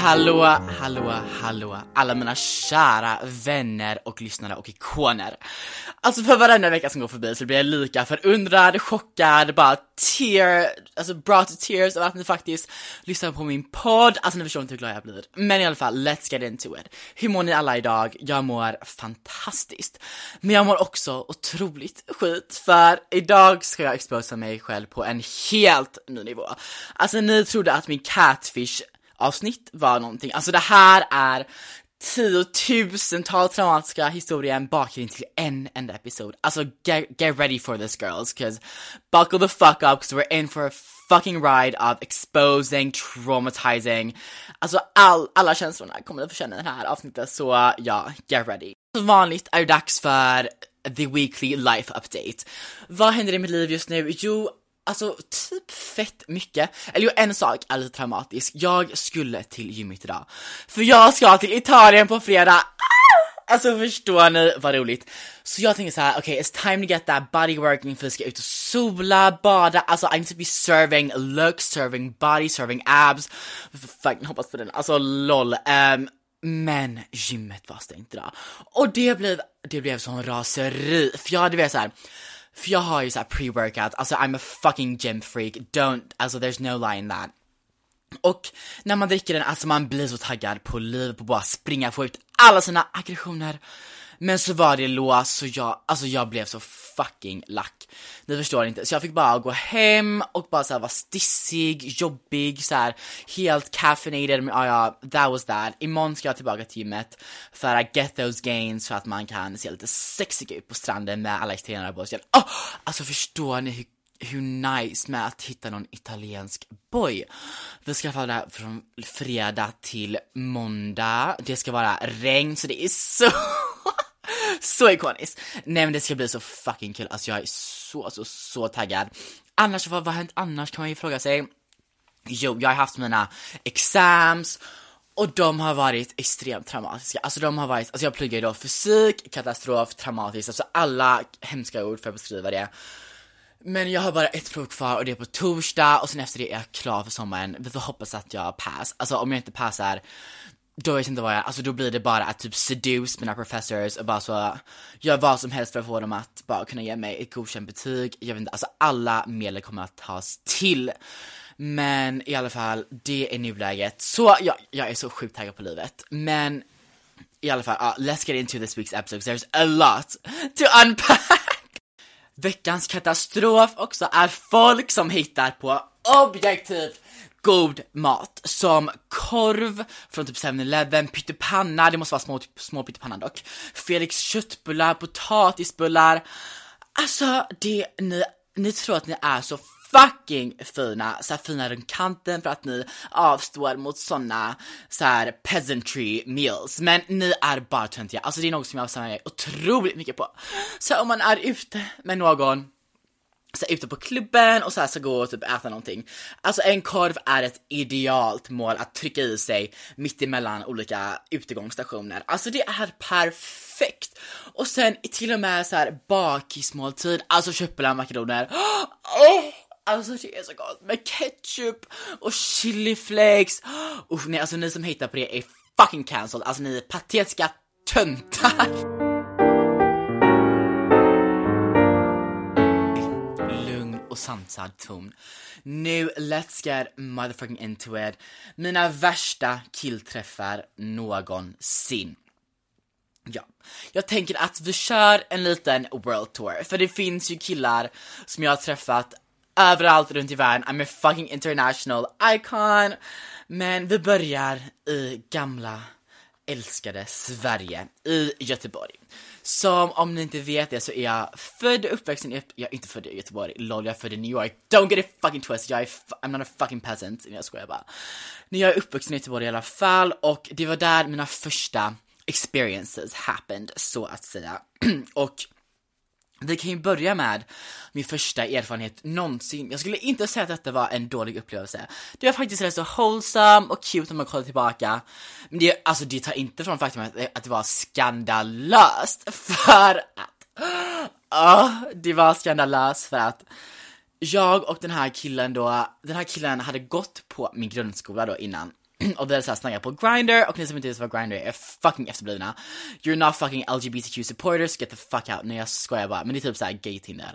Hallå, hallå, hallå alla mina kära vänner och lyssnare och ikoner. Alltså för varenda vecka som går förbi så blir jag lika förundrad, chockad, bara tear, alltså brought to tears av att ni faktiskt lyssnar på min podd. Alltså ni förstår inte hur glad jag blir. Men i alla fall, let's get into it. Hur mår ni alla idag? Jag mår fantastiskt. Men jag mår också otroligt skit för idag ska jag exposa mig själv på en helt ny nivå. Alltså ni trodde att min catfish avsnitt var någonting. Alltså det här är tiotusentals traumatiska historier bakar till en enda episod. Alltså get, get ready for this girls, cause buckle the fuck up cause we're in for a fucking ride of exposing, traumatizing. Alltså all, alla känslorna kommer ni få känna i det här avsnittet, så ja, get ready. Som vanligt är det dags för the weekly life update. Vad händer i mitt liv just nu? Jo, Alltså typ fett mycket. Eller jo, en sak är lite traumatisk. Jag skulle till gymmet idag. För jag ska till Italien på fredag. Ah! Alltså förstår ni vad roligt? Så jag tänker så här: okej okay, it's time to get that body working för vi ska ut och sola, bada, alltså I need to be serving looks, serving body, serving abs. Fucking hoppas på den, alltså LOL. Um, men gymmet var stängt idag. Och det blev, det blev sån raseri, för jag hade velat såhär för jag har ju såhär pre-workout, alltså I'm a fucking gym freak, don't, alltså there's no lie in that. Och när man dricker den, alltså man blir så taggad på livet, på att bara springa, få ut alla sina aggressioner. Men så var det lås, så jag, alltså jag blev så fucking lack. Ni förstår inte, så jag fick bara gå hem och bara såhär vara stissig, jobbig, så här helt caffeinated, men ja, ja, that was that. Imorgon ska jag tillbaka till gymmet för att get those gains för att man kan se lite sexig ut på stranden med alla italienare på sig. Oh, alltså förstår ni hur hur nice med att hitta någon italiensk boy. Vi ska vara från fredag till måndag. Det ska vara regn, så det är så så ikoniskt. Nej men det ska bli så fucking kul, alltså jag är så, så, så taggad. Annars, vad har hänt annars kan man ju fråga sig. Jo, jag har haft mina exams och de har varit extremt traumatiska. Alltså de har varit, alltså jag pluggar ju då fysik, katastrof, traumatiskt, alltså alla hemska ord för att beskriva det. Men jag har bara ett prov kvar och det är på torsdag och sen efter det är jag klar för sommaren. Vi får hoppas att jag pass. Alltså om jag inte passar, då vet jag inte vad jag, alltså då blir det bara att typ seduce mina professors och bara så, gör vad som helst för att få dem att bara kunna ge mig ett godkänt betyg. Jag vet inte, alltså alla medel kommer att tas till. Men i alla fall, det är nuläget. Så ja, jag är så sjukt taggad på livet. Men i alla fall, uh, let's get into this week's episode, there's a lot to unpack. Veckans katastrof också är folk som hittar på objektivt god mat som korv från typ 7-Eleven, pyttipanna, det måste vara små, små pyttipanna dock, Felix köttbullar, potatisbullar. Alltså, det, ni, ni tror att ni är så fucking fina, så här fina runt kanten för att ni avstår mot såna så här peasantry meals. Men ni är bara töntiga, alltså det är något som jag har otroligt mycket på. Så om man är ute med någon så här, ute på klubben och så här ska gå och typ äta någonting. Alltså en korv är ett idealt mål att trycka i sig mitt emellan olika utegångsstationer. Alltså det är perfekt! Och sen till och med så här bakismåltid, alltså köttbullar Oh! Alltså det är så gott med ketchup och chiliflakes. Uff, nej, alltså ni som hittar på det är fucking cancelled, alltså ni är patetiska töntar. Sansad ton. Nu, let's get motherfucking into it. Mina värsta killträffar någonsin. Ja, jag tänker att vi kör en liten world tour, för det finns ju killar som jag har träffat överallt runt i världen, I'm a fucking international icon. Men vi börjar i gamla älskade Sverige, i Göteborg. Som om ni inte vet det så är jag född och uppvuxen i, jag är inte född i Göteborg, lol jag är född i New York, don't get it fucking twisted, jag är, I'm not a fucking peasant, jag skojar bara. Men jag är uppvuxen i Göteborg i alla fall och det var där mina första experiences happened, så att säga. och vi kan ju börja med min första erfarenhet någonsin. Jag skulle inte säga att detta var en dålig upplevelse. Det var faktiskt rätt så wholesome och cute om man kollar tillbaka. Men det, alltså det tar inte från faktum att, att det var skandalöst för att... Uh, det var skandalöst för att jag och den här killen då, den här killen hade gått på min grundskola då innan och vi hade såhär snackat på Grindr och ni som inte vet vad Grindr är är fucking efterblivna. You're not fucking LGBTQ supporters, get the fuck out. Nej jag skojar bara, men det är typ såhär gay Tinder.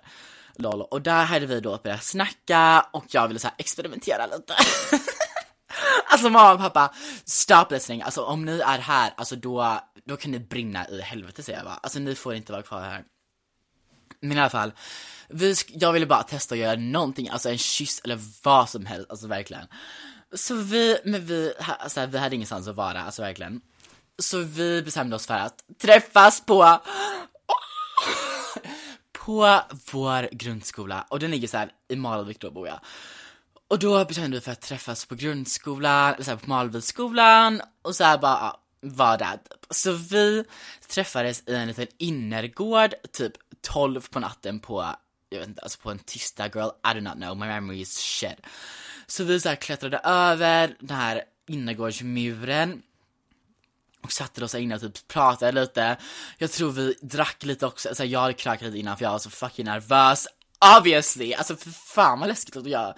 Lol. Och där hade vi då börjat snacka och jag ville såhär experimentera lite. alltså mamma och pappa, stop listening. Alltså om ni är här, alltså då, då kan ni brinna i helvete säger jag bara. Alltså ni får inte vara kvar här. Men i alla fall, vi, jag ville bara testa att göra någonting, alltså en kyss eller vad som helst, alltså verkligen. Så vi, men vi, alltså, vi hade ingenstans att vara, alltså verkligen. Så vi bestämde oss för att träffas på på vår grundskola och den ligger så här i Malvik då bor jag. Och då bestämde vi för att träffas på grundskolan, eller så här, på Malviksskolan och så här bara ja, var där. Typ. Så vi träffades i en liten innergård typ 12 på natten på, jag vet inte, alltså på en tisdag girl, I do not know, my memory is shit. Så vi så här klättrade över den här innergårdsmuren och satte oss där inne och typ pratade lite. Jag tror vi drack lite också, alltså jag hade krökat lite innan för jag var så fucking nervös. Obviously! Alltså för fan vad läskigt att göra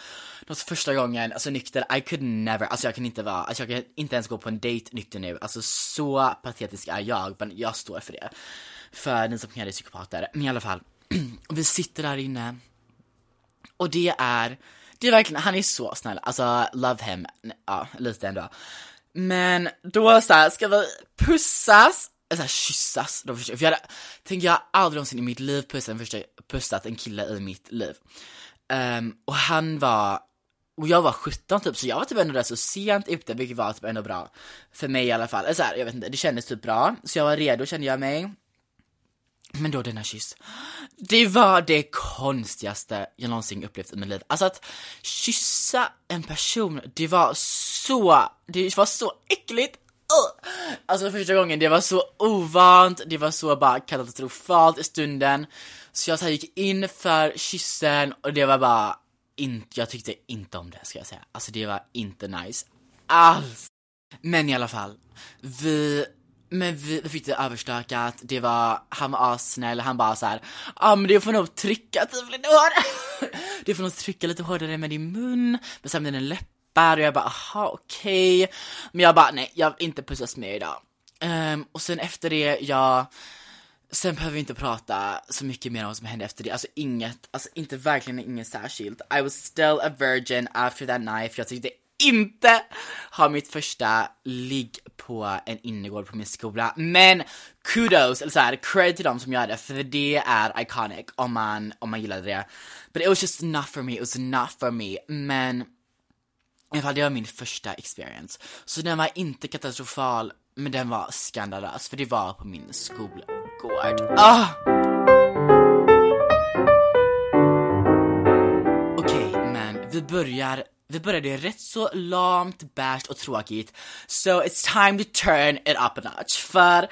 något första gången, alltså nykter, I could never, alltså jag kan inte vara, alltså jag kan inte ens gå på en dejt nykter nu, alltså så patetisk är jag, men jag står för det. För ni som kan är psykopater, men i alla fall, vi sitter där inne och det är det är verkligen, han är så snäll, alltså love him, ja lite ändå. Men då så här, ska vi pussas, så här, kyssas, då för jag hade, tänker jag aldrig någonsin i mitt liv pussat en, pussat en kille i mitt liv. Um, och han var, och jag var 17 typ, så jag var typ ändå där så sent ute, vilket var typ ändå bra. För mig i alla fall, så här, jag vet inte, det kändes typ bra. Så jag var redo kände jag mig. Men då denna kyss. Det var det konstigaste jag någonsin upplevt i mitt liv. Alltså att kyssa en person, det var så, det var så äckligt. Alltså första gången, det var så ovant, det var så bara katastrofalt i stunden. Så jag så gick in för kyssen och det var bara inte, jag tyckte inte om det ska jag säga. Alltså det var inte nice alls. Men i alla fall, vi men vi, vi fick det överstökat, det var, han var assnäll, han bara såhär, ja ah, men du får nog trycka typ lite hårdare. du får nog trycka lite hårdare med din mun, men sen med dina läppar och jag bara, aha okej. Okay. Men jag bara, nej jag vill inte pussas med idag. Um, och sen efter det, jag, sen behöver vi inte prata så mycket mer om vad som hände efter det, alltså inget, alltså inte verkligen inget särskilt. I was still a virgin after that night, för jag tyckte inte ha mitt första ligg på en innergård på min skola. Men kudos, eller såhär, cred till dem som gör det, för det är iconic om man, om man gillade det. But it was just not for me, it was not for me. Men i alla fall, det var min första experience. Så den var inte katastrofal, men den var skandalös, för det var på min skolgård. Ah! Vi börjar vi började rätt så lamt, bärst och tråkigt. So it's time to turn it up a notch. För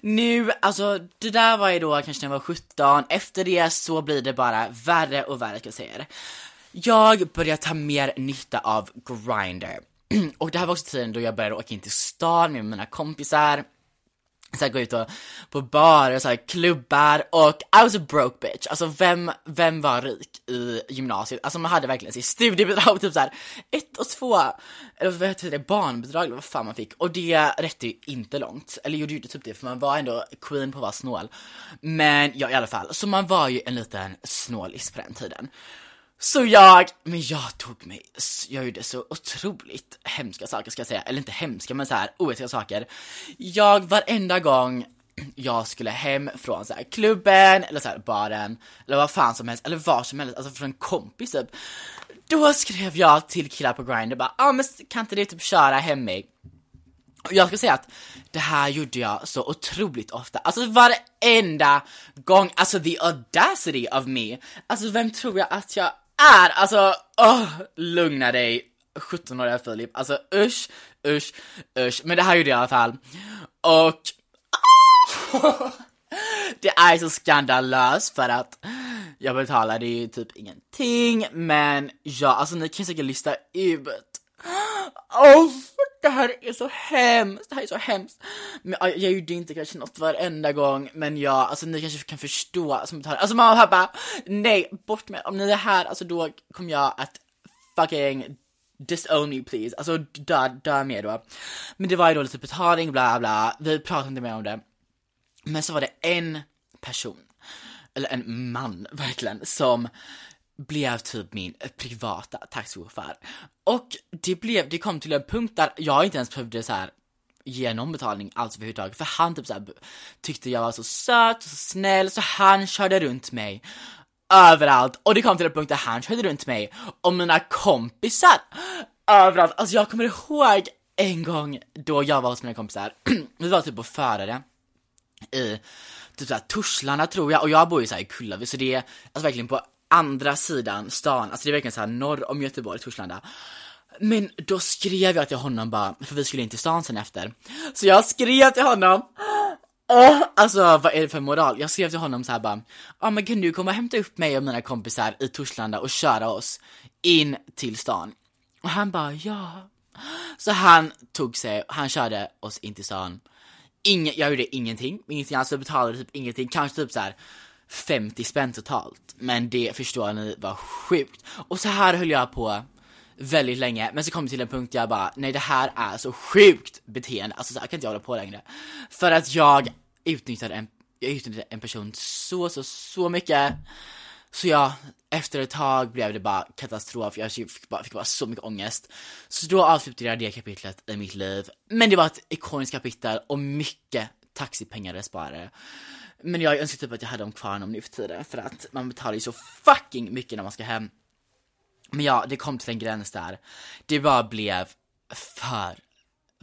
nu, alltså det där var ju då kanske när jag var 17, efter det så blir det bara värre och värre ska jag säga det. Jag börjar ta mer nytta av Grindr. och det här var också tiden då jag började åka in till stan med mina kompisar så här, gå ut och, på barer, så här, klubbar och I was a broke bitch. Alltså vem, vem var rik i gymnasiet? Alltså man hade verkligen sitt studiebidrag, typ såhär ett och två, eller vad heter det, barnbidrag eller vad fan man fick. Och det räckte ju inte långt. Eller gjorde ju typ det för man var ändå queen på att vara snål. Men ja i alla fall, så man var ju en liten snålis på den tiden. Så jag, men jag tog mig, jag gjorde så otroligt hemska saker ska jag säga, eller inte hemska men så här oetiska saker. Jag varenda gång jag skulle hem från så här, klubben eller så här, baren eller vad fan som helst, eller var som helst, alltså från en kompis typ. Då skrev jag till killar på Grindr bara, ja ah, men kan inte du typ köra hem mig? Och jag ska säga att det här gjorde jag så otroligt ofta, alltså varenda gång, alltså the audacity of me. Alltså vem tror jag att jag är, alltså, oh, lugna dig 17-åriga Filip, alltså usch, usch, usch, men det här gjorde jag i alla fall. Och det är så skandalöst för att jag betalade ju typ ingenting, men ja, alltså ni kan säkert lista ut. Oh, det här är så hemskt, det här är så hemskt. Men jag, jag gjorde inte kanske något varenda gång, men ja, alltså ni kanske kan förstå som betalar. Alltså mamma och pappa, nej, bort med Om ni är här, alltså då kommer jag att fucking disown me please, alltså dö, dö med då. Men det var ju då lite betalning, bla bla, vi pratade inte mer om det. Men så var det en person, eller en man verkligen, som blev typ min privata taxichaufför. Och det blev, det kom till en punkt där jag inte ens behövde så här ge någon betalning alls överhuvudtaget, för han typ så här, tyckte jag var så söt och så snäll, så han körde runt mig överallt. Och det kom till en punkt där han körde runt mig och mina kompisar överallt. Alltså jag kommer ihåg en gång då jag var hos mina kompisar, vi var typ på förare i typ såhär Torslanda tror jag, och jag bor ju såhär i Kullavi så det är alltså verkligen på andra sidan stan, alltså det är verkligen såhär norr om Göteborg, Torslanda. Men då skrev jag till honom bara, för vi skulle in till stan sen efter. Så jag skrev till honom, oh, alltså vad är det för moral? Jag skrev till honom så här bara, ja ah, men kan du komma och hämta upp mig och mina kompisar i Torslanda och köra oss in till stan? Och han bara, ja. Så han tog sig, han körde oss in till stan. Ingen, jag gjorde ingenting, ingenting, alltså jag betalade typ ingenting, kanske typ så här 50 spänn totalt. Men det förstår ni var sjukt. Och så här höll jag på väldigt länge, men så kom det till en punkt där jag bara, nej det här är så sjukt beteende, alltså så här kan inte jag hålla på längre. För att jag utnyttjade en, jag utnyttjade en person så, så, så mycket. Så ja, efter ett tag blev det bara katastrof, jag fick bara, fick bara så mycket ångest. Så då avslutade jag det kapitlet i mitt liv. Men det var ett ikoniskt kapitel och mycket taxipengar jag sparade. Men jag önskar typ att jag hade dem kvar nu för tiden för att man betalar ju så fucking mycket när man ska hem. Men ja, det kom till en gräns där. Det bara blev för,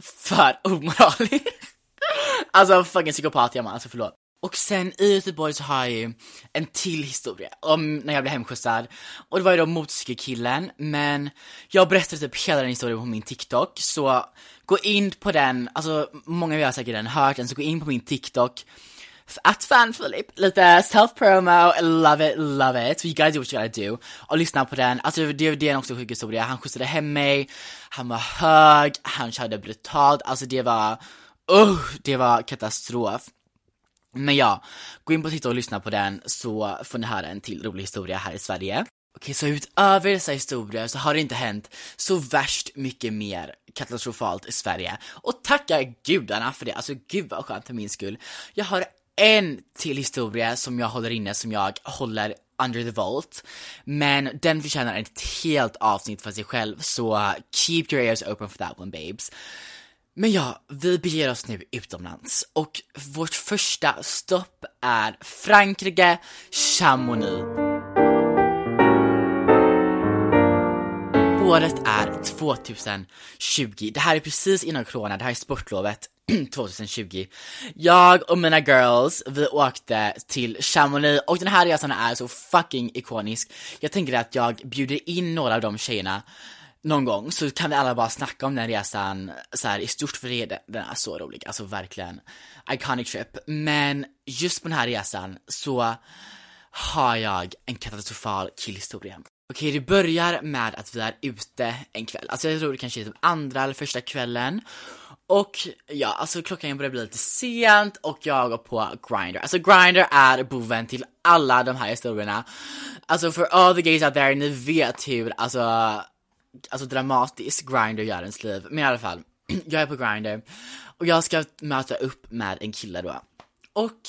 för omoraliskt. alltså fucking psykopat jag man, alltså förlåt. Och sen i Göteborg så har jag ju en till historia om när jag blev hemskjutsad. Och det var ju då motorcykelkillen, men jag berättade typ hela den historien på min TikTok, så gå in på den, alltså många av er har säkert redan hört den, så gå in på min TikTok att fanfilip lite self-promo, love it, love it. So you guys do what you gotta do. Och lyssna på den, alltså det, det är också en sjuk historia. Han skjutsade hem mig, han var hög, han körde brutalt, alltså det var, uh, det var katastrof. Men ja, gå in på TikTok och lyssna på den så får ni höra en till rolig historia här i Sverige. Okej, så utöver dessa historier så har det inte hänt så värst mycket mer katastrofalt i Sverige. Och tacka gudarna för det, alltså gud vad skönt för min skull. Jag har en till historia som jag håller inne som jag håller under the vault. Men den förtjänar ett helt avsnitt för sig själv, så keep your ears open for that one babes. Men ja, vi beger oss nu utomlands och vårt första stopp är Frankrike, Chamonix. Året är 2020. Det här är precis innan corona, det här är sportlovet 2020. Jag och mina girls, vi åkte till Chamonix och den här resan är så fucking ikonisk. Jag tänker att jag bjuder in några av de tjejerna någon gång så kan vi alla bara snacka om den resan så här i stort för det, den är så rolig, alltså verkligen iconic trip. Men just på den här resan så har jag en katastrofal killhistoria. Okej, det börjar med att vi är ute en kväll, alltså jag tror det kanske är typ andra eller första kvällen. Och ja, alltså klockan börjar bli lite sent och jag går på Grindr. Alltså Grindr är boven till alla de här historierna. Alltså for all the gays out there, ni vet hur, alltså, alltså dramatiskt Grindr gör ens liv. Men i alla fall, jag är på Grindr och jag ska möta upp med en kille då. Och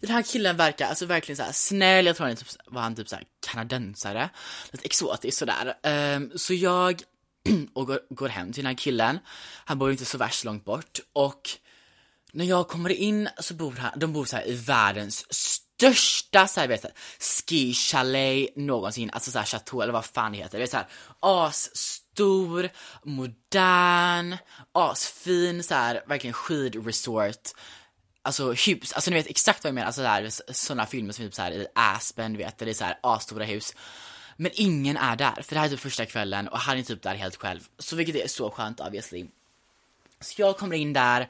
den här killen verkar alltså verkligen så här snäll, jag tror han typ, var han typ så här kanadensare, lite exotisk sådär. Um, så jag och går, går hem till den här killen, han bor inte så värst långt bort. Och när jag kommer in så bor han, de bor så här i världens största så här, vet, ski chalet någonsin, alltså såhär chateau eller vad fan det heter, det är asstor, modern, asfin såhär, verkligen skidresort alltså hus, alltså ni vet exakt vad jag menar, alltså där, sådana filmer som typ såhär i Aspen, du vet, där det är såhär asstora hus. Men ingen är där, för det här är typ första kvällen och han är typ där helt själv. Så vilket är så skönt obviously. Så jag kommer in där,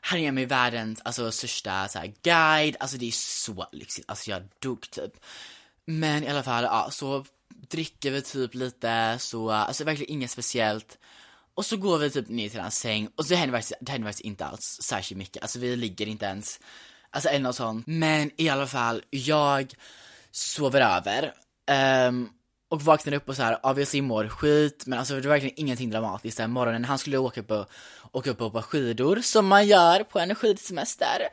han ger mig världens, alltså största så här, guide, alltså det är så lyxigt, alltså jag dog typ. Men i alla fall, ja, så dricker vi typ lite, så, alltså verkligen inget speciellt. Och så går vi typ ner till hans säng och så händer faktiskt, det händer faktiskt inte alls särskilt mycket, alltså vi ligger inte ens, alltså eller något sånt. Men i alla fall, jag sover över. Um, och vaknar upp och så här, obviously mår skit, men alltså det var verkligen ingenting dramatiskt den morgonen. Han skulle åka upp och åka upp och hoppa skidor, som man gör på en skidsemester.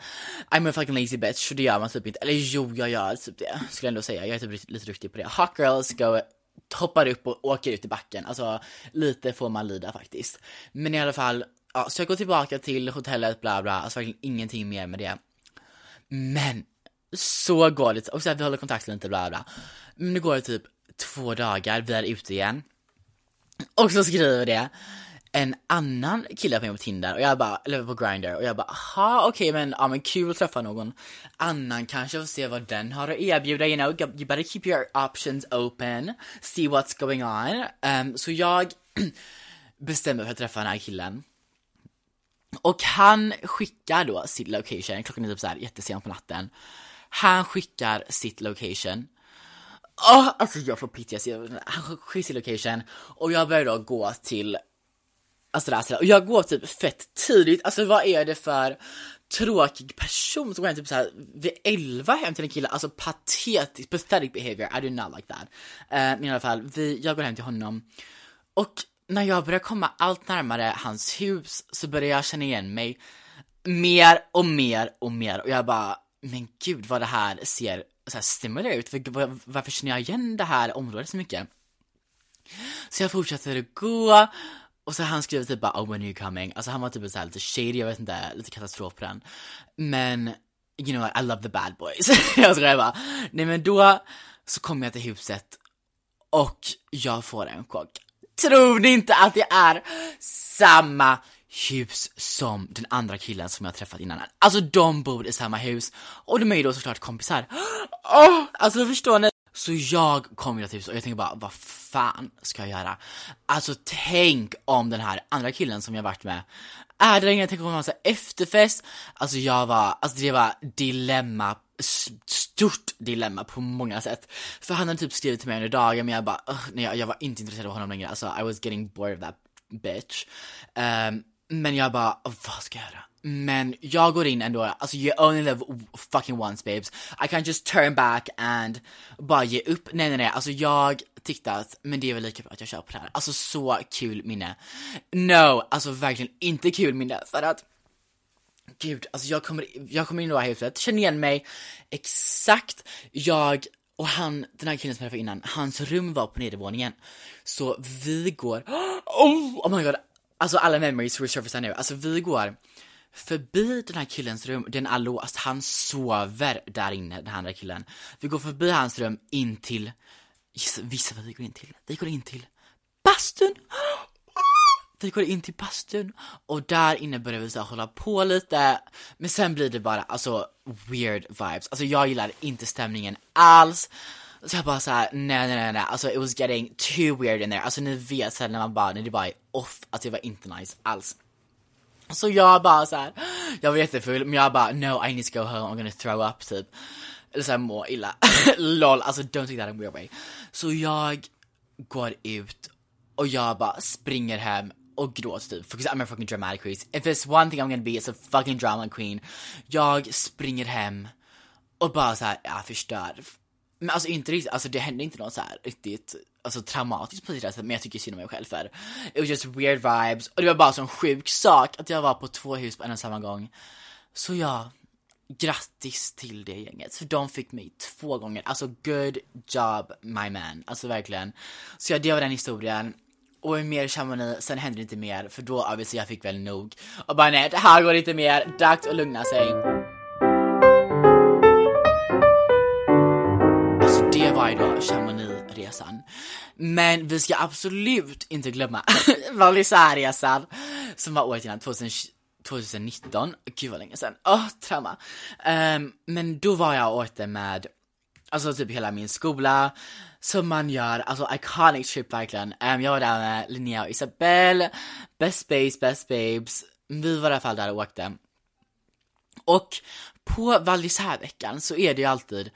I'm a fucking lazy bitch, så det gör man typ inte. Eller jo, jag gör typ det, skulle jag ändå säga. Jag är typ lite duktig på det. Hot girls go hoppar upp och åker ut i backen. Alltså, lite får man lida faktiskt. Men i alla fall, ja, så jag går tillbaka till hotellet, bla bla, alltså verkligen ingenting mer med det. Men, så går det, och så här, vi håller kontakten lite, bla bla. Men nu går det typ två dagar, vi är ute igen. Och så skriver det en annan kille på mig på Tinder och jag bara, eller på Grindr och jag bara, aha okej okay, men, ja men kul att träffa någon annan kanske och se vad den har att erbjuda, you know, you better keep your options open, see what's going on. Um, så jag bestämmer för att träffa den här killen. Och han skickar då sitt location, klockan är typ såhär jättesent på natten. Han skickar sitt location Oh, alltså jag får PTSD, han skickar sitt location och jag börjar då gå till Alltså det och jag går typ fett tidigt, alltså vad är det för tråkig person som går hem typ såhär vid 11 hem till en kille, alltså patetisk, pathetic behavior, I do not like that. Uh, men i alla fall, vi, jag går hem till honom. Och när jag börjar komma allt närmare hans hus så börjar jag känna igen mig mer och mer och mer. Och jag bara, men gud vad det här ser så här ut, Var, varför känner jag igen det här området så mycket? Så jag fortsätter att gå och så han skrev typ bara oh when are you coming? Alltså han var typ såhär lite shady, jag vet inte, lite katastrof på den. Men, you know I love the bad boys. jag skojar bara. Nej men då så kommer jag till huset och jag får en chock. Tror ni inte att det är samma hus som den andra killen som jag träffat innan. Alltså de bor i samma hus och de är ju då såklart kompisar. Oh, alltså förstår ni? Så jag kommer till och jag tänkte bara, vad fan ska jag göra? Alltså tänk om den här andra killen som jag varit med är där inne, tänk om han har efterfest. Alltså jag var, alltså det var dilemma stort dilemma på många sätt. För han hade typ skrivit till mig under dagen men jag bara, nej jag, jag var inte intresserad av honom längre, alltså I was getting bored of that bitch. Um, men jag bara, vad ska jag göra? Men jag går in ändå, alltså you only live fucking once babes. I can't just turn back and bara ge upp. Nej nej nej, alltså jag tyckte att, men det är väl lika bra att jag kör på det här. Alltså så kul minne. No, alltså verkligen inte kul minne för att Gud, alltså jag kommer, jag kommer in i det här huset, känner igen mig exakt, jag och han, den här killen som jag träffade innan, hans rum var på nedervåningen. Så vi går, oh, oh my god, alltså alla memories resurfacear nu, alltså vi går förbi den här killens rum, den är låst, alltså, han sover där inne, den andra killen. Vi går förbi hans rum in till, gissa vad vi går in till? Vi går in till bastun! Vi går in till bastun och där inne börjar vi så hålla på lite, men sen blir det bara alltså weird vibes. Alltså jag gillar inte stämningen alls. Så jag bara såhär, nej nej nej nej, alltså it was getting too weird in there. Alltså ni vet såhär när man bara, när det bara är off, alltså det var inte nice alls. Så jag bara så här, jag var jättefull men jag bara no I need to go home, I'm gonna throw up typ. Eller såhär må illa. LOL, alltså don't take that in a weird way. Så jag går ut och jag bara springer hem och gråter typ, because I'm a fucking dramatic queen. If there's one thing I'm gonna be it's a fucking drama queen. Jag springer hem och bara såhär, jag förstör. Men alltså inte riktigt, alltså det hände inte något så här riktigt alltså traumatiskt på det sättet men jag tycker synd om mig själv för it was just weird vibes och det var bara sån sjuk sak att jag var på två hus på en och samma gång. Så ja, grattis till det gänget för de fick mig två gånger, alltså good job my man, alltså verkligen. Så ja, det var den historien. Och mer Chamonix, sen hände det inte mer för då obviously jag fick väl nog. Och bara nej det här går inte mer, dags att lugna sig. Alltså då Chamonix-resan. Men vi ska absolut inte glömma Vallisär-resan som var året innan, 2019. Gud vad länge sedan. Åh, oh, trauma. Um, men då var jag och åkte med, alltså typ hela min skola, som man gör, alltså iconic trip verkligen. Um, jag var där med Linnea och Isabelle, best babes, best babes. Vi var i alla fall där och åkte. Och på Val veckan så är det ju alltid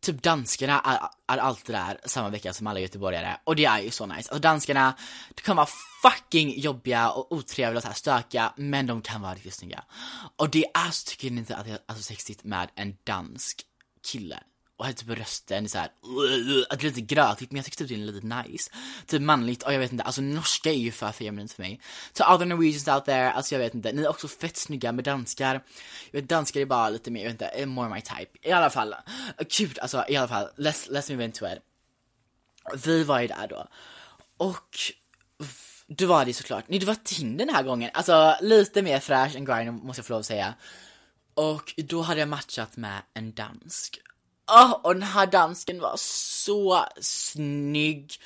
typ danskarna är, är alltid där samma vecka som alla göteborgare och det är ju så nice. Alltså danskarna, de kan vara fucking jobbiga och otrevliga och så här stökiga men de kan vara riktigt snygga. Och det är så tycker ni inte att det är så sexigt med en dansk kille och hade typ rösten så här, att det lite grötigt men jag tyckte typ det är lite nice. Typ manligt och jag vet inte, alltså norska är ju för feminint för mig. Så all the Norwegians out there, alltså jag vet inte, ni är också fett snygga med danskar. Jag vet danskar är bara lite mer, jag vet inte, more my type. I alla fall, gud alltså i alla fall, let's, let's move into it. Vi var ju där då. Och du var det såklart, nej du var Tinder den här gången, alltså lite mer fräsch än Grindr måste jag få lov att säga. Och då hade jag matchat med en dansk Oh, och den här dansken var så snygg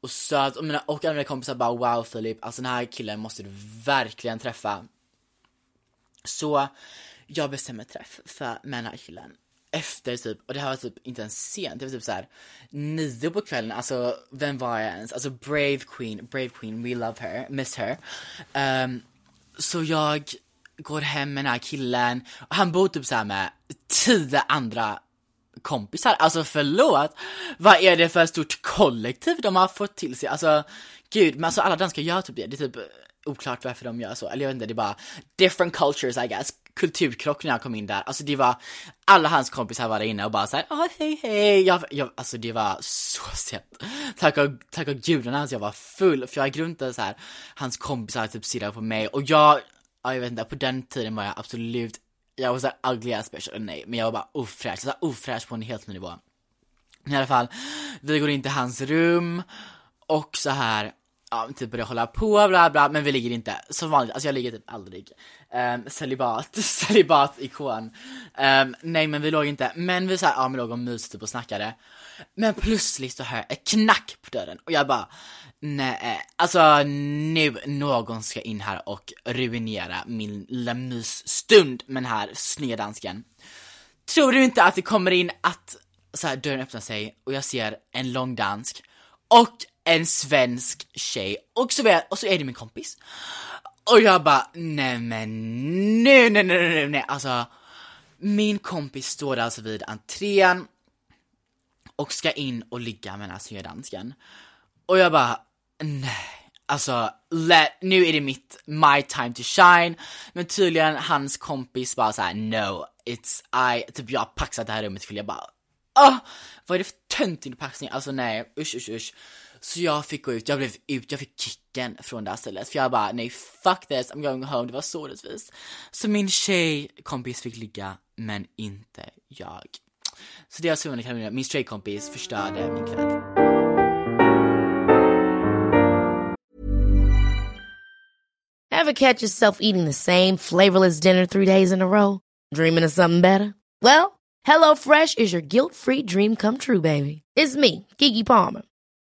och söt och mina, och mina kompisar bara wow Filip, alltså den här killen måste du verkligen träffa. Så jag bestämmer träff för, med den här killen efter typ, och det här var typ inte ens sent, det var typ såhär nio på kvällen, alltså vem var jag ens? Alltså brave queen, brave queen, we love her, miss her. Um, så jag går hem med den här killen, och han bor typ såhär med tio andra kompisar, alltså förlåt! Vad är det för stort kollektiv de har fått till sig? Alltså, gud, men alltså alla danskar gör typ det, det är typ oklart varför de gör så, eller jag vet inte, det är bara different cultures I guess, kulturkrock när jag kom in där, alltså det var, alla hans kompisar var där inne och bara såhär, åh hej hej, jag, jag, alltså det var så sent. Tack och, tack och gudarna alltså jag var full, för jag gick runt och såhär, hans kompisar typ stirrade på mig. Och jag, ja, jag vet inte, på den tiden var jag absolut jag var såhär ugly ass bitch, nej, men jag var bara ofräsch, såhär ofräsch på en helt ny nivå. I alla fall, vi går in till hans rum och så här ja, typ börjar hålla på bla bla, men vi ligger inte som vanligt, alltså jag ligger typ aldrig. Um, celibat, celibat-ikon. Um, ehm, nej men vi låg inte, men vi såhär, ja men låg och myste typ och snackade. Men plötsligt så hör jag ett knack på dörren och jag bara, nej, eh, alltså nu någon ska in här och ruinera min lilla mysstund med den här snygga dansken. Tror du inte att det kommer in att, så här, dörren öppnar sig och jag ser en lång dansk och en svensk tjej och så, är, och så är det min kompis. Och jag bara, nej men nej, nej, nej, nej, nej, alltså min kompis står alltså vid entrén och ska in och ligga med den här snygga. Och jag bara, nej, alltså let, nu är det mitt, my time to shine. Men tydligen hans kompis bara såhär, no, it's I, typ jag har paxat det här rummet för jag bara, ah, vad är det för töntig paxning? Alltså nej, usch usch usch. Så jag fick gå ut, jag blev ut, jag fick kicken från det här stället. För jag bara, nej fuck this, I'm going home, det var så rättvist. Så min tjejkompis fick ligga, men inte jag. Så det är alltså Karolina, min tjejkompis förstörde min kväll. Have catch yourself eating the same flavorless dinner three days in a row? Dreaming of something better? Well, hello fresh is your guilt-free dream come true baby. It's me, Gigi Palmer.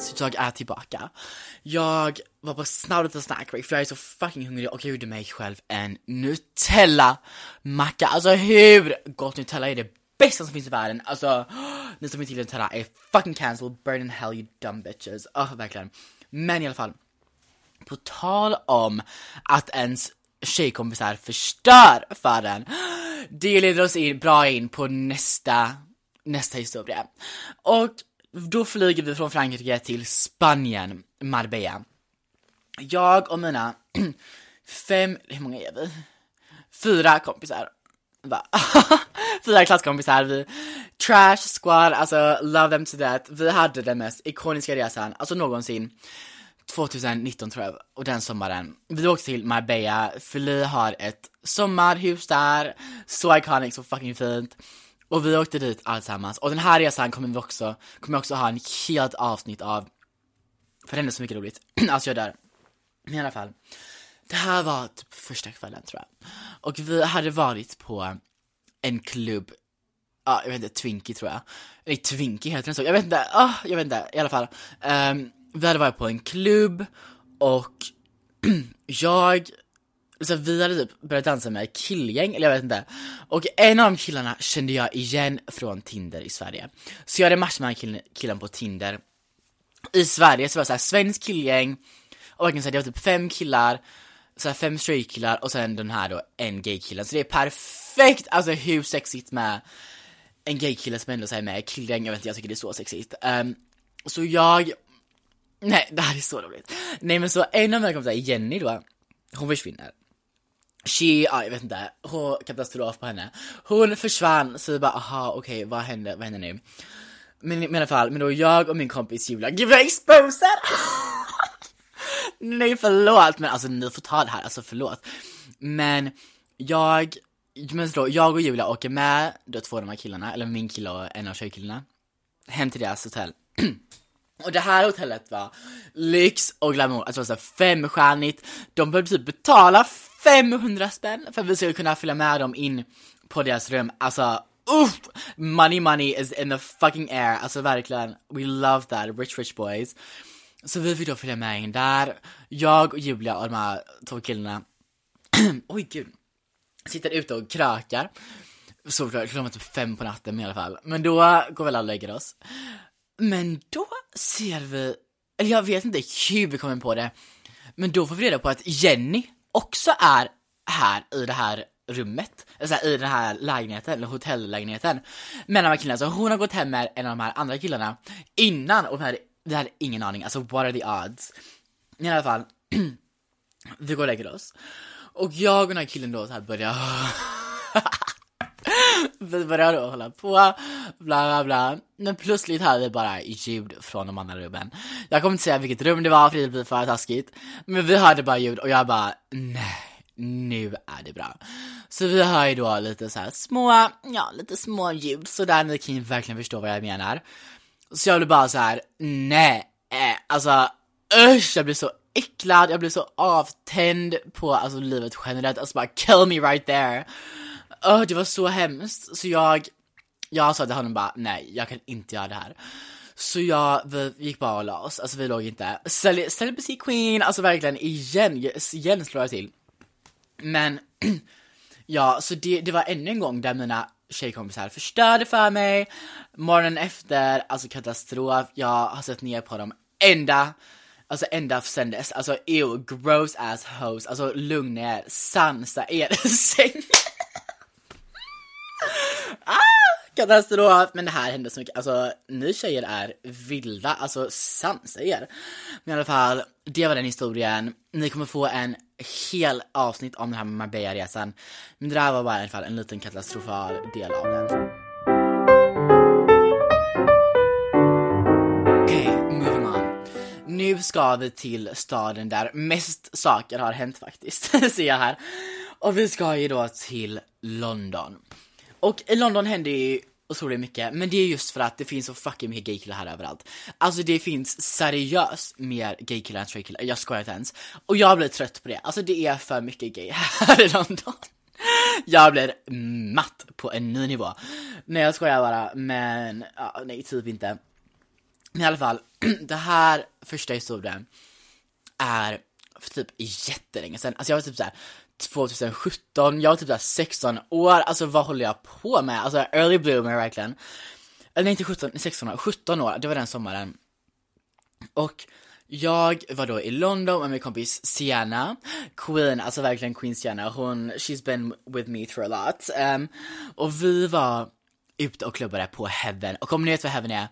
Hej friends, jag är tillbaka. Jag var på snabb liten snackbreak för jag är så fucking hungrig och jag gjorde mig själv en Nutella-macka. Alltså hur gott Nutella är det bästa som finns i världen. Alltså, ni som inte gillar Nutella är fucking cancelled, burn in hell you dumb bitches. Oh, verkligen. Men i alla fall, på tal om att ens tjejkompisar förstör för den. Det leder oss in, bra in på nästa, nästa historia. Och då flyger vi från Frankrike till Spanien, Marbella. Jag och mina fem, hur många är vi? Fyra kompisar. Va? Fyra klasskompisar, vi trash squad, alltså love them to death. Vi hade den mest ikoniska resan, alltså någonsin. 2019 tror jag, och den sommaren. Vi åkte till Marbella, för vi har ett sommarhus där, så iconic, så fucking fint. Och vi åkte dit allesammans. Och den här resan kommer vi också, kommer jag också ha en helt avsnitt av. För det är så mycket roligt. alltså jag dör. Men i alla fall. Det här var typ första kvällen tror jag. Och vi hade varit på en klubb, ja jag vet inte, Twinkie tror jag. Nej, Twinkie heter den så, jag vet inte, ah, jag vet inte, i alla fall. Um, vi hade varit på en klubb och jag så vi hade typ börjat dansa med killgäng, eller jag vet inte. Och en av de killarna kände jag igen från Tinder i Sverige. Så jag hade matchat med den killen, killen på Tinder. I Sverige så var det såhär svensk killgäng, och verkligen såhär det var typ fem killar, så här fem straight killar och sen den här då en gay killen. Så det är perfekt, alltså hur sexigt med en gay kille som ändå säger med killgäng, jag vet inte, jag tycker det är så sexigt. Um, så jag, nej det här är så roligt. Nej men så en av mina kompisar, Jenny då, hon försvinner. She, ja jag vet inte, hon, katastrof på henne. Hon försvann, så vi bara aha okej okay, vad hände, vad händer nu? Men, men i alla fall, men då jag och min kompis Julia, gud jag exposed! Nej förlåt, men alltså ni får ta det här, alltså förlåt. Men jag, men då, jag och Julia åker med då två av de här killarna, eller min kille och en av tjejkillarna, hem till deras hotell. Och det här hotellet var lyx och glamour, alltså såhär femstjärnigt. De behövde typ betala 500 spänn för att vi skulle kunna följa med dem in på deras rum. Alltså, uff! Money money is in the fucking air, alltså verkligen. We love that, rich rich boys. Så vi fick då följa med in där. Jag och Julia och de här två killarna, oj gud, sitter ute och krökar. Såklart, klockan var typ fem på natten i alla fall. Men då går väl alla och lägger oss. Men då ser vi, eller jag vet inte hur vi kommer på det, men då får vi reda på att Jenny också är här i det här rummet, alltså i den här lägenheten, eller hotellägenheten Men de här killarna, så hon har gått hem med en av de här andra killarna innan och vi hade, här är ingen aning, alltså what are the odds? I alla fall, vi går och lägger oss. Och jag och den här killen då så här börjar vi börjar då hålla på, bla bla bla. Men plötsligt hör vi bara ljud från de andra rummen. Jag kommer inte säga vilket rum det var för det blir för taskigt. Men vi hörde bara ljud och jag bara, nej, nu är det bra. Så vi hör ju då lite så här små, ja lite små ljud sådär, ni kan ju verkligen förstå vad jag menar. Så jag blir bara så här, nej, eh, alltså usch, jag blir så äcklad, jag blir så avtänd på alltså livet generellt, alltså bara kill me right there oh, det var så hemskt. Så jag, jag sa till honom bara, nej, jag kan inte göra det här. Så jag, vi gick bara och la oss, alltså vi låg inte. Celibacy queen, alltså verkligen igen, igen slår jag till. Men, ja, så det, det var ännu en gång där mina tjejkompisar förstörde för mig. Morgonen efter, alltså katastrof, jag har sett ner på dem ända, alltså ända sen dess. Alltså ew, gross ass hoes, alltså lugna er, sansa er säng. Ah, katastrof! Men det här hände så mycket, alltså ni tjejer är vilda, alltså sansa er. Men i alla fall, det var den historien. Ni kommer få en hel avsnitt om den här Marbella-resan. Men det där var bara i alla fall en liten katastrofal del av den. Okej, moving on. Nu ska vi till staden där mest saker har hänt faktiskt, ser jag här. Och vi ska ju då till London. Och i London händer ju otroligt mycket, men det är just för att det finns så fucking mycket gaykillar här överallt. Alltså det finns seriöst mer gaykillar än straightkillar, jag skojar inte ens. Och jag blir trött på det, alltså det är för mycket gay här i London. Jag blir matt på en ny nivå. Nej jag skojar bara, men ja, nej typ inte. Men i alla fall, det här första historien är för typ jättelänge sedan. Alltså jag var typ såhär 2017, jag var typ såhär 16 år, alltså vad håller jag på med? Alltså early bloomer verkligen. Eller nej inte 17, 16 år, 17 år, det var den sommaren. Och jag var då i London med min kompis Sienna, Queen, alltså verkligen Queen Sienna, hon, she's been with me through a lot. Um, och vi var ute och klubbade på Heaven, och om ni vet vad Heaven är,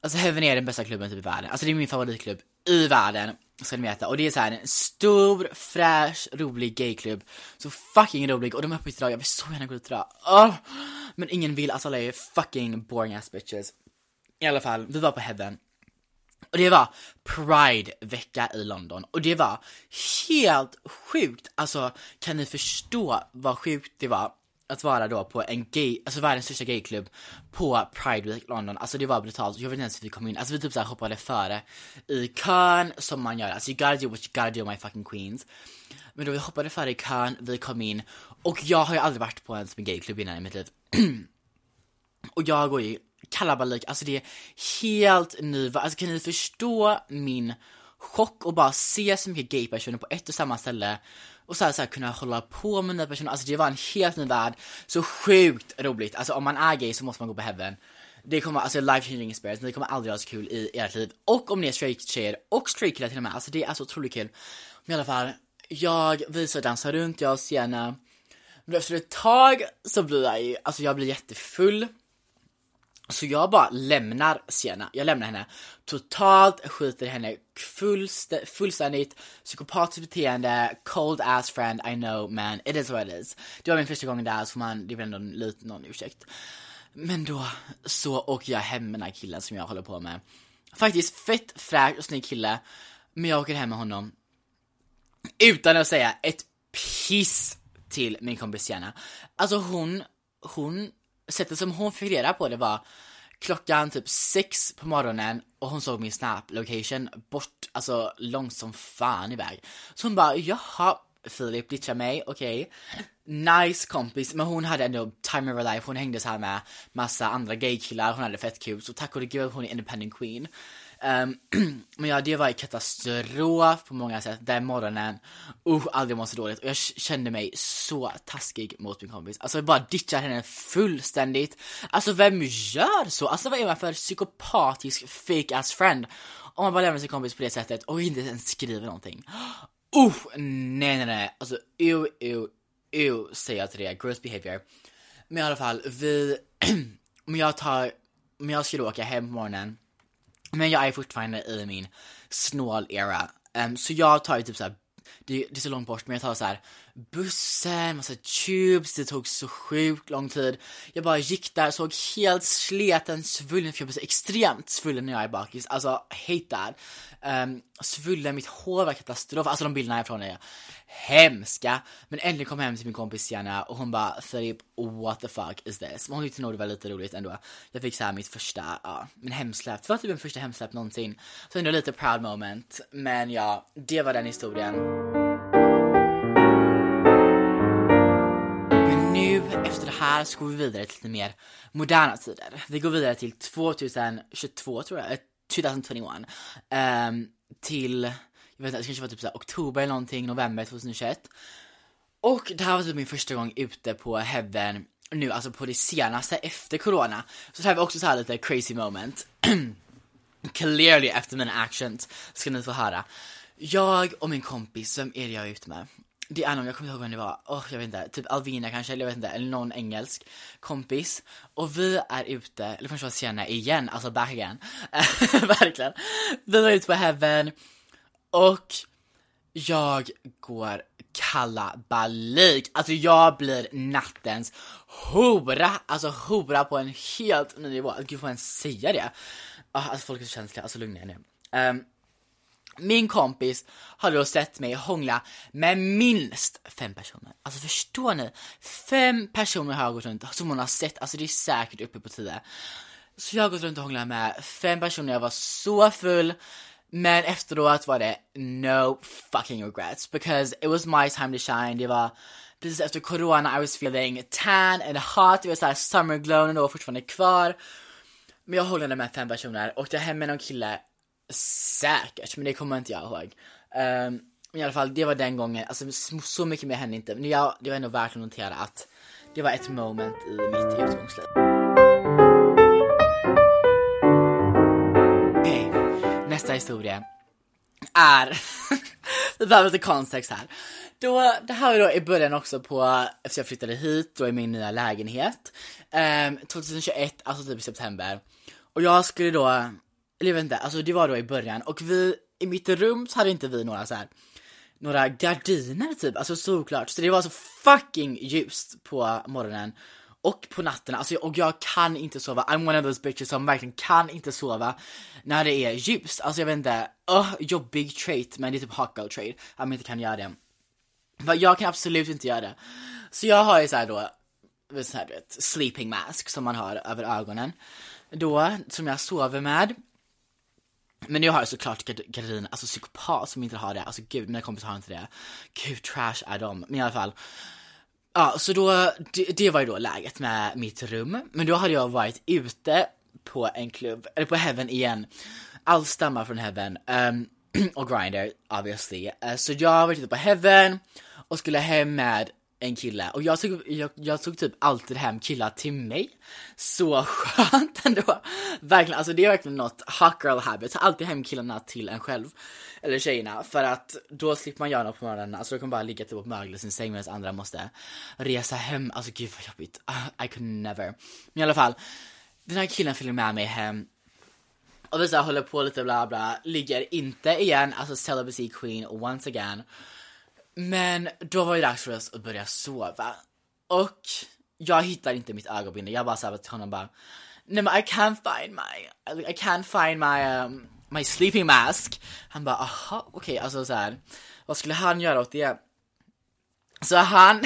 alltså Heaven är den bästa klubben typ i världen, alltså det är min favoritklubb i världen, ska ni veta. Och det är så här en stor, fräsch, rolig gayklubb, så fucking rolig, och de är öppet idag, jag vill så gärna gå dit idag. Oh! Men ingen vill, alltså alla är fucking boring ass bitches. I alla fall, vi var på Heaven. Och det var Pride-vecka i London och det var helt sjukt. Alltså kan ni förstå vad sjukt det var att vara då på en gay, alltså världens största gayklubb på Pride Week London. Alltså det var brutalt. Jag vet inte ens hur vi kom in. Alltså vi typ såhär hoppade före i kön som man gör. Alltså you gotta do what you gotta do my fucking queens. Men då vi hoppade före i kön, vi kom in och jag har ju aldrig varit på en gayklubb innan i mitt liv. och jag går ju kalabalik, alltså det är helt ny, alltså kan ni förstå min chock och bara se så mycket gaypersoner på ett och samma ställe och så här, så här, kunna hålla på med nya personer, alltså det var en helt ny värld, så sjukt roligt, alltså om man är gay så måste man gå på heaven. Det kommer, alltså life changing experience, ni kommer aldrig ha så kul i ert liv. Och om ni är straight tjejer och straight killar till och med, alltså det är alltså otroligt kul. Men i alla fall, jag visar dansa runt, jag och Sienna. Men efter ett tag så blir jag ju, alltså jag blir jättefull. Så jag bara lämnar Sienna, jag lämnar henne totalt, skiter i henne fullst fullständigt, psykopatiskt beteende, cold ass friend, I know man, it is what it is. Det var min första gång där så får man, det är väl ändå lite någon ursäkt. Men då så åker jag hem med den här killen som jag håller på med. Faktiskt fett fräsch och snygg kille, men jag åker hem med honom utan att säga ett piss till min kompis Sienna. Alltså hon, hon sättet som hon fick reda på det var klockan typ sex på morgonen och hon såg min snap location bort, alltså långt som fan iväg. Så hon bara, jaha, Filip ditchar mig, okej. Okay. Nice kompis, men hon hade ändå time of her life, hon hängde så här med massa andra gaykillar, hon hade fett kul, så tack och gud hon är independent queen. Um, men ja, det var katastrof på många sätt. Den morgonen, usch aldrig mått så dåligt. Och jag kände mig så taskig mot min kompis. Alltså jag bara ditchar henne fullständigt. Alltså vem gör så? Alltså vad är man för psykopatisk fake ass friend? Om man bara lämnar sin kompis på det sättet och inte ens skriver någonting. Usch, nej nej nej. Alltså ew, ew, ew säger jag till det. Gross behavior. Men i alla fall, vi, om jag tar, om jag skulle åka hem på morgonen men jag är fortfarande i min snål-era. Um, ehm, så jag tar ju typ såhär, det, det är så långt bort men jag tar så här bussen, massa tubes, det tog så sjukt lång tid. Jag bara gick där, såg helt sleten, svullen, för jag blir så extremt svullen när jag är bakis. Alltså, hate that. Um, svullen, mitt hår var katastrof. Alltså de bilderna härifrån är hemska. Men äntligen kom jag hem till min kompis Janna och hon bara Filip, what the fuck is this? Men hon tyckte nog det var lite roligt ändå. Jag fick så här mitt första, ja, min hemsläpp. Det var typ min första hemsläpp någonsin. Så ändå lite proud moment. Men ja, det var den historien. Här så går vi vidare till lite mer moderna tider. Vi går vidare till 2022 tror jag, 2021. Um, ehm, till jag vet inte, det kanske var typ såhär oktober eller någonting, november 2021. Och det här var typ min första gång ute på Heaven nu, alltså på det senaste efter corona. Så det här var också så här lite crazy moment. Clearly efter mina actions ska ni få höra. Jag och min kompis, vem är det jag är ute med? Det är någon, jag kommer inte ihåg vem det var, oh, jag vet inte, typ Alvina kanske, eller jag vet inte, eller någon engelsk kompis. Och vi är ute, eller kanske var Sienna igen, alltså back again. Verkligen. Vi var ute på Heaven och jag går kalabalik. Alltså jag blir nattens hora, alltså hora på en helt ny nivå. Alltså, gud får man ens säga det? Ah, alltså folk är så känsliga, alltså lugna er nu. Um, min kompis har då sett mig hångla med minst fem personer. Alltså förstår ni? Fem personer har jag gått runt som hon har sett, alltså det är säkert uppe på tio. Så jag har gått runt och hånglat med fem personer, jag var så full. Men efteråt var det no fucking regrets because it was my time to shine. Det var precis efter corona I was feeling tan and hot, det var såhär summer glow och var fortfarande kvar. Men jag hånglade med fem personer, åkte hem med någon kille Säkert, men det kommer inte jag ihåg. Um, I alla fall, det var den gången, alltså så mycket mer hände inte. Men jag, det var ändå värt att notera att det var ett moment i mitt utgångsliv. Okej, okay. nästa historia är, vi behöver lite kontext här. Då, det här var då i början också på, efter jag flyttade hit, då i min nya lägenhet. Ehm, um, 2021, alltså typ i september. Och jag skulle då eller jag vet inte, alltså det var då i början och vi, i mitt rum så hade inte vi några så här några gardiner typ, alltså såklart. Så det var så fucking ljust på morgonen och på natten, alltså och jag kan inte sova. I'm one of those bitches som verkligen kan inte sova när det är ljust. Alltså jag vet inte, uh, jobbig trait, men det är typ hot girl trait, att man inte kan göra det. För jag kan absolut inte göra det. Så jag har ju såhär då, så här, vet, sleeping mask som man har över ögonen. Då, som jag sover med. Men jag har såklart Katarina, alltså psykopat som inte har det, alltså gud mina kompisar har inte det. Gud trash är de, men i alla fall. Ja, så då, det, det, var ju då läget med mitt rum. Men då hade jag varit ute på en klubb, eller på Heaven igen. Allt stammar från Heaven. Um, och Grindr obviously. Uh, så jag var ute på Heaven och skulle hem med en kille och jag tog, jag, jag tog typ alltid hem killar till mig. Så skönt ändå. Verkligen, alltså det är verkligen något hot girl habit. Ta alltid hem killarna till en själv. Eller tjejerna. För att då slipper man göra något på morgonen. Alltså då kan man bara ligga typ och mögla sin säng medan andra måste resa hem. Alltså gud vad jobbigt. Ah, I could never. Men i alla fall. Den här killen följer med mig hem. Och vi så håller på lite bla bla. Ligger inte igen, alltså celibacy queen once again. Men då var det dags för oss att börja sova. Och jag hittar inte mitt ögonbindel. Jag bara sa till honom bara Nej men I can't find my, I can't find my, um, my sleeping mask. Han bara aha, okej, okay. alltså så här. Vad skulle han göra åt det? Så han,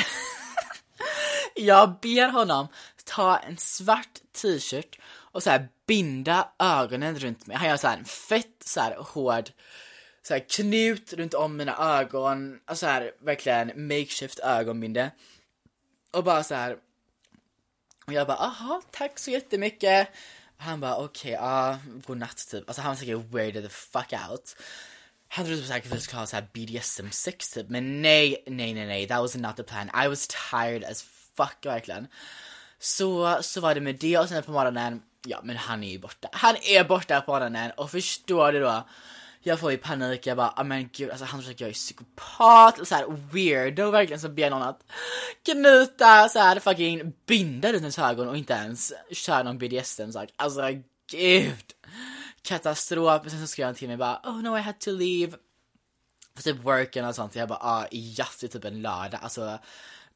jag ber honom ta en svart t-shirt och så här binda ögonen runt mig. Han gör så här en fett så här hård så här, knut runt om mina ögon, alltså här, verkligen makeshift ögonbinde. Och bara så här. Och jag bara, aha, tack så jättemycket. Och han bara, okej, okay, ja, godnatt typ. Alltså han var säkert weirded the fuck out. Han trodde säkert att vi skulle ha så här BDSM-sex typ, men nej, nej, nej, nej, that was not the plan. I was tired as fuck verkligen. Så, så var det med det och sen på morgonen, ja men han är ju borta. Han är borta på morgonen och förstår du då? Jag får ju panik, jag bara, ah, men gud, alltså han försöker jag är psykopat, så här weirdo verkligen, så ber någon att knyta så här fucking binda runt ens ögon och inte ens köra någon BDSM-sak. Alltså gud! Katastrof, Men sen så skrev han till mig bara, oh no I had to leave. För typ worken och sånt, jag bara, ah, yes, det är typ en lördag, alltså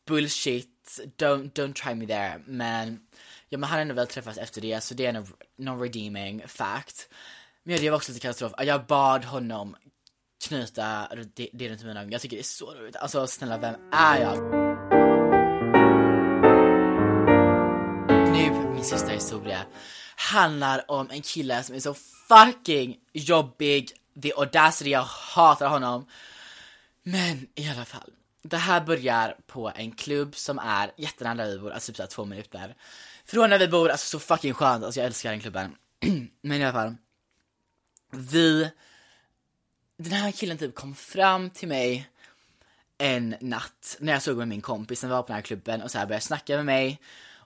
bullshit, don't, don't try me there. Men, ja men han har ändå väl träffats efter det, så det är en non redeeming fact. Men det var också lite katastrof. Jag bad honom knyta det, det runt mina ögon. Jag tycker det är så roligt. Alltså snälla, vem är jag? Nu, min sista historia handlar om en kille som är så fucking jobbig. The audacity, jag hatar honom. Men i alla fall. Det här börjar på en klubb som är jättenära där vi bor, alltså typ såhär två minuter. Från där vi bor, alltså så fucking skönt, alltså jag älskar den klubben. Men i alla fall vi, den här killen typ kom fram till mig en natt när jag såg med min kompis när vi var på den här klubben och så här började snacka med mig.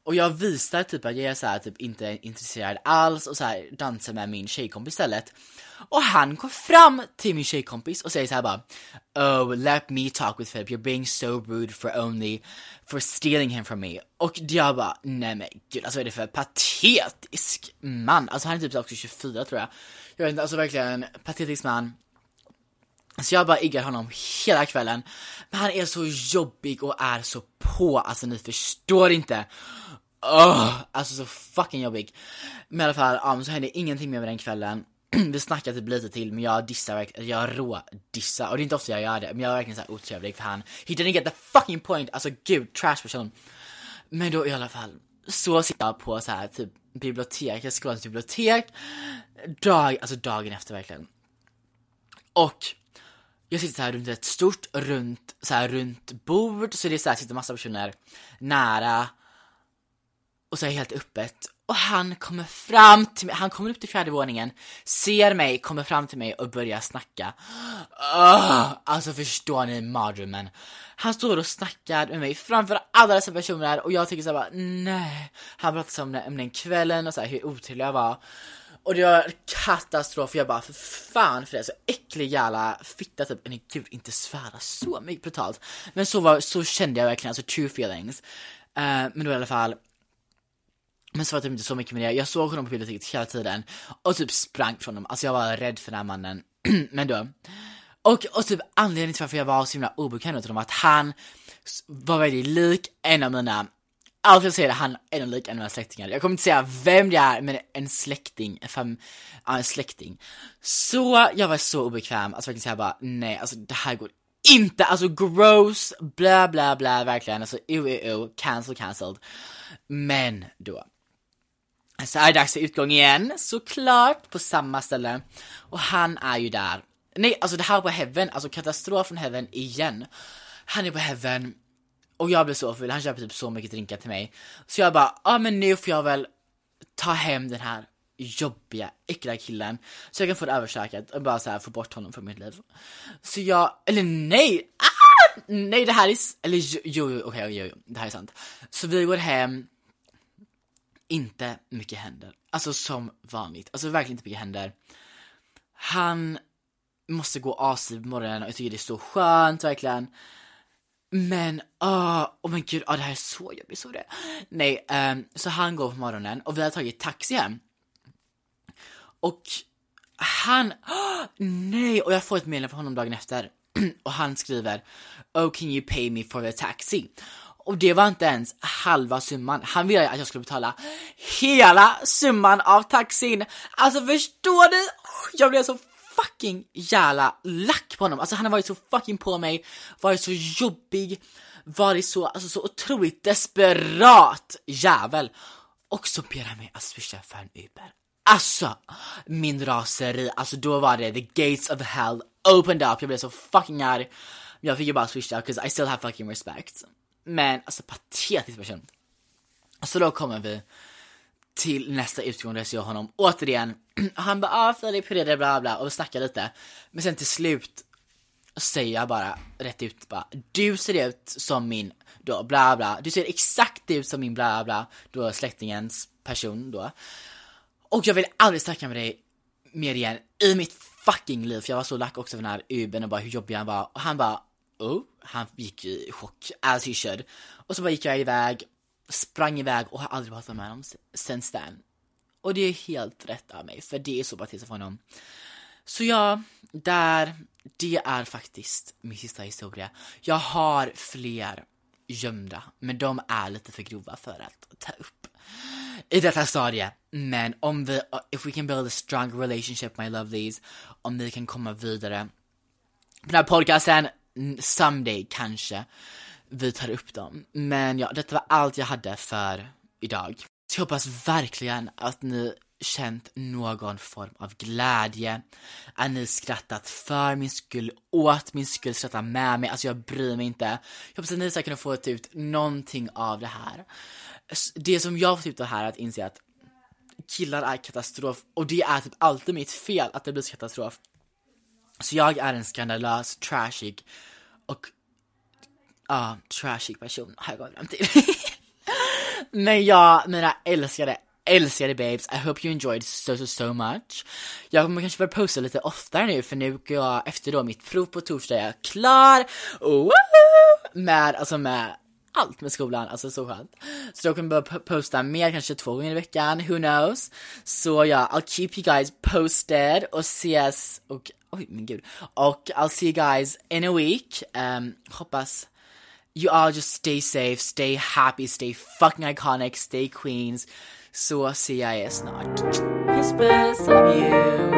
Och jag visar typ att jag är så här, typ inte intresserad alls och så här dansar med min tjejkompis istället. Och han går fram till min tjejkompis och säger så här bara Oh, let me talk with Philip, you're being so rude for only for stealing him from me. Och jag bara, nej men gud, alltså vad är det för patetisk man? Alltså han är typ också 24 tror jag. Jag vet inte, alltså verkligen patetisk man. Så jag bara iggar honom hela kvällen. Men han är så jobbig och är så på, alltså ni förstår inte. Oh, alltså så fucking jobbig. Men i alla fall, um, så hände ingenting mer med den kvällen. vi snackade typ lite till men jag dissar verkligen, jag rådissar. och det är inte ofta jag gör det men jag är verkligen såhär otrevlig för han, he didn't get the fucking point, alltså gud, trash person. Men då i alla fall, så sitter jag på så här typ bibliotek, jag ska bibliotek, dag, alltså dagen efter verkligen. Och jag sitter så här runt ett stort, runt, så här runt bord, så det är så här, sitter massa personer nära. Och så är helt öppet och han kommer fram till mig, han kommer upp till fjärde våningen, ser mig, kommer fram till mig och börjar snacka. Oh, alltså förstår ni mardrömmen? Han står och snackar med mig framför alla dessa personer och jag tycker såhär bara nej. Han pratar om, om den kvällen och så här, hur otrevlig jag var. Och det var katastrof, jag bara för fan för det, så äcklig jävla fitta typ, nej gud inte svära så mycket brutalt. Men så var, så kände jag verkligen, alltså true feelings. Uh, men då i alla fall, men så var det typ inte så mycket med det, jag såg honom på biblioteket hela tiden och typ sprang från honom, alltså jag var rädd för den här mannen. men då, och, och typ anledningen till varför jag var så himla obekväm med honom var att han var väldigt lik en av mina allt jag säger han är nog lik en av mina släktingar. Jag kommer inte säga vem det är, men en släkting, en, fam, ja, en släkting. Så jag var så obekväm, alltså verkligen säga bara nej, alltså det här går inte, alltså gross, bla bla bla, verkligen, alltså u u u, cancel cancelled. Men då, så är det dags för utgång igen, såklart, på samma ställe. Och han är ju där. Nej, alltså det här på Heaven, alltså katastrof från Heaven igen. Han är på Heaven, och jag blir så full, han köper typ så mycket drinkar till mig. Så jag bara, ja ah, men nu får jag väl ta hem den här jobbiga, äckliga killen. Så jag kan få det överstökat och bara så här, få bort honom från mitt liv. Så jag, eller nej! Ah! Nej det här är, eller jo, jo okej, okay, jo, jo, det här är sant. Så vi går hem, inte mycket händer. Alltså som vanligt, alltså verkligen inte mycket händer. Han måste gå astidigt på morgonen och jag tycker det är så skönt verkligen. Men, åh, oh, oh men gud, oh, det här är så jobbigt, så det. Nej, um, så han går på morgonen och vi har tagit taxi hem. Och han, oh, nej, och jag får ett meddelande från honom dagen efter. och han skriver, oh can you pay me for the taxi? Och det var inte ens halva summan. Han ville att jag skulle betala hela summan av taxin. Alltså förstår du? Jag blev så fucking jävla lack på honom. Alltså han har varit så fucking på mig, varit så jobbig, varit så, alltså så otroligt desperat jävel. Och så ber han mig att swisha för en Uber. Alltså, min raseri, alltså då var det the gates of hell opened up, jag blev så fucking arg. Jag fick ju bara swisha, cause I still have fucking respect. Men alltså patetisk person. Så då kommer vi till nästa utgång där jag ser honom återigen. Han bara ah Filip hur är det bla bla och vi snackar lite. Men sen till slut säger jag bara rätt ut bara du ser ut som min då bla bla. Du ser exakt ut som min bla bla då släktingens person då. Och jag vill aldrig snacka med dig mer igen i mitt fucking liv för jag var så lack också för den här Uben och bara hur jobbig han var och han bara oh, han gick i chock as he should. Och så bara gick jag iväg sprang iväg och har aldrig pratat med honom sen then. Och det är helt rätt av mig, för det är så patetiskt för honom. Så ja, där, det är faktiskt min sista historia. Jag har fler gömda, men de är lite för grova för att ta upp i detta stadie. Men om vi, if we can build a strong relationship my lovelies, om vi kan komma vidare på den här podcasten, someday kanske, vi tar upp dem. Men ja, detta var allt jag hade för idag. Så jag hoppas verkligen att ni känt någon form av glädje, att ni skrattat för min skull, åt min skull, skrattat med mig, alltså jag bryr mig inte. Jag hoppas att ni ska kunna få ut någonting av det här. Det som jag har fått ut av det här är att inse att killar är katastrof och det är typ alltid mitt fel att det blir så katastrof. Så jag är en skandalös, trashig och Ja, trashig person har jag kommit fram till. Men ja, mina älskade, älskade babes, I hope you enjoyed so so so much. Jag kommer kanske börja posta lite oftare nu för nu går jag efter då mitt prov på torsdag jag är klar. Woohoo! Med, alltså med allt med skolan, alltså så skönt. Så då kommer jag börja posta mer, kanske två gånger i veckan, who knows. Så ja, I'll keep you guys posted och ses, och oj men gud, och I'll see you guys in a week. Um, hoppas you all just stay safe, stay happy, stay fucking iconic, stay queens. Så ser jag er snart. Puss puss, love you!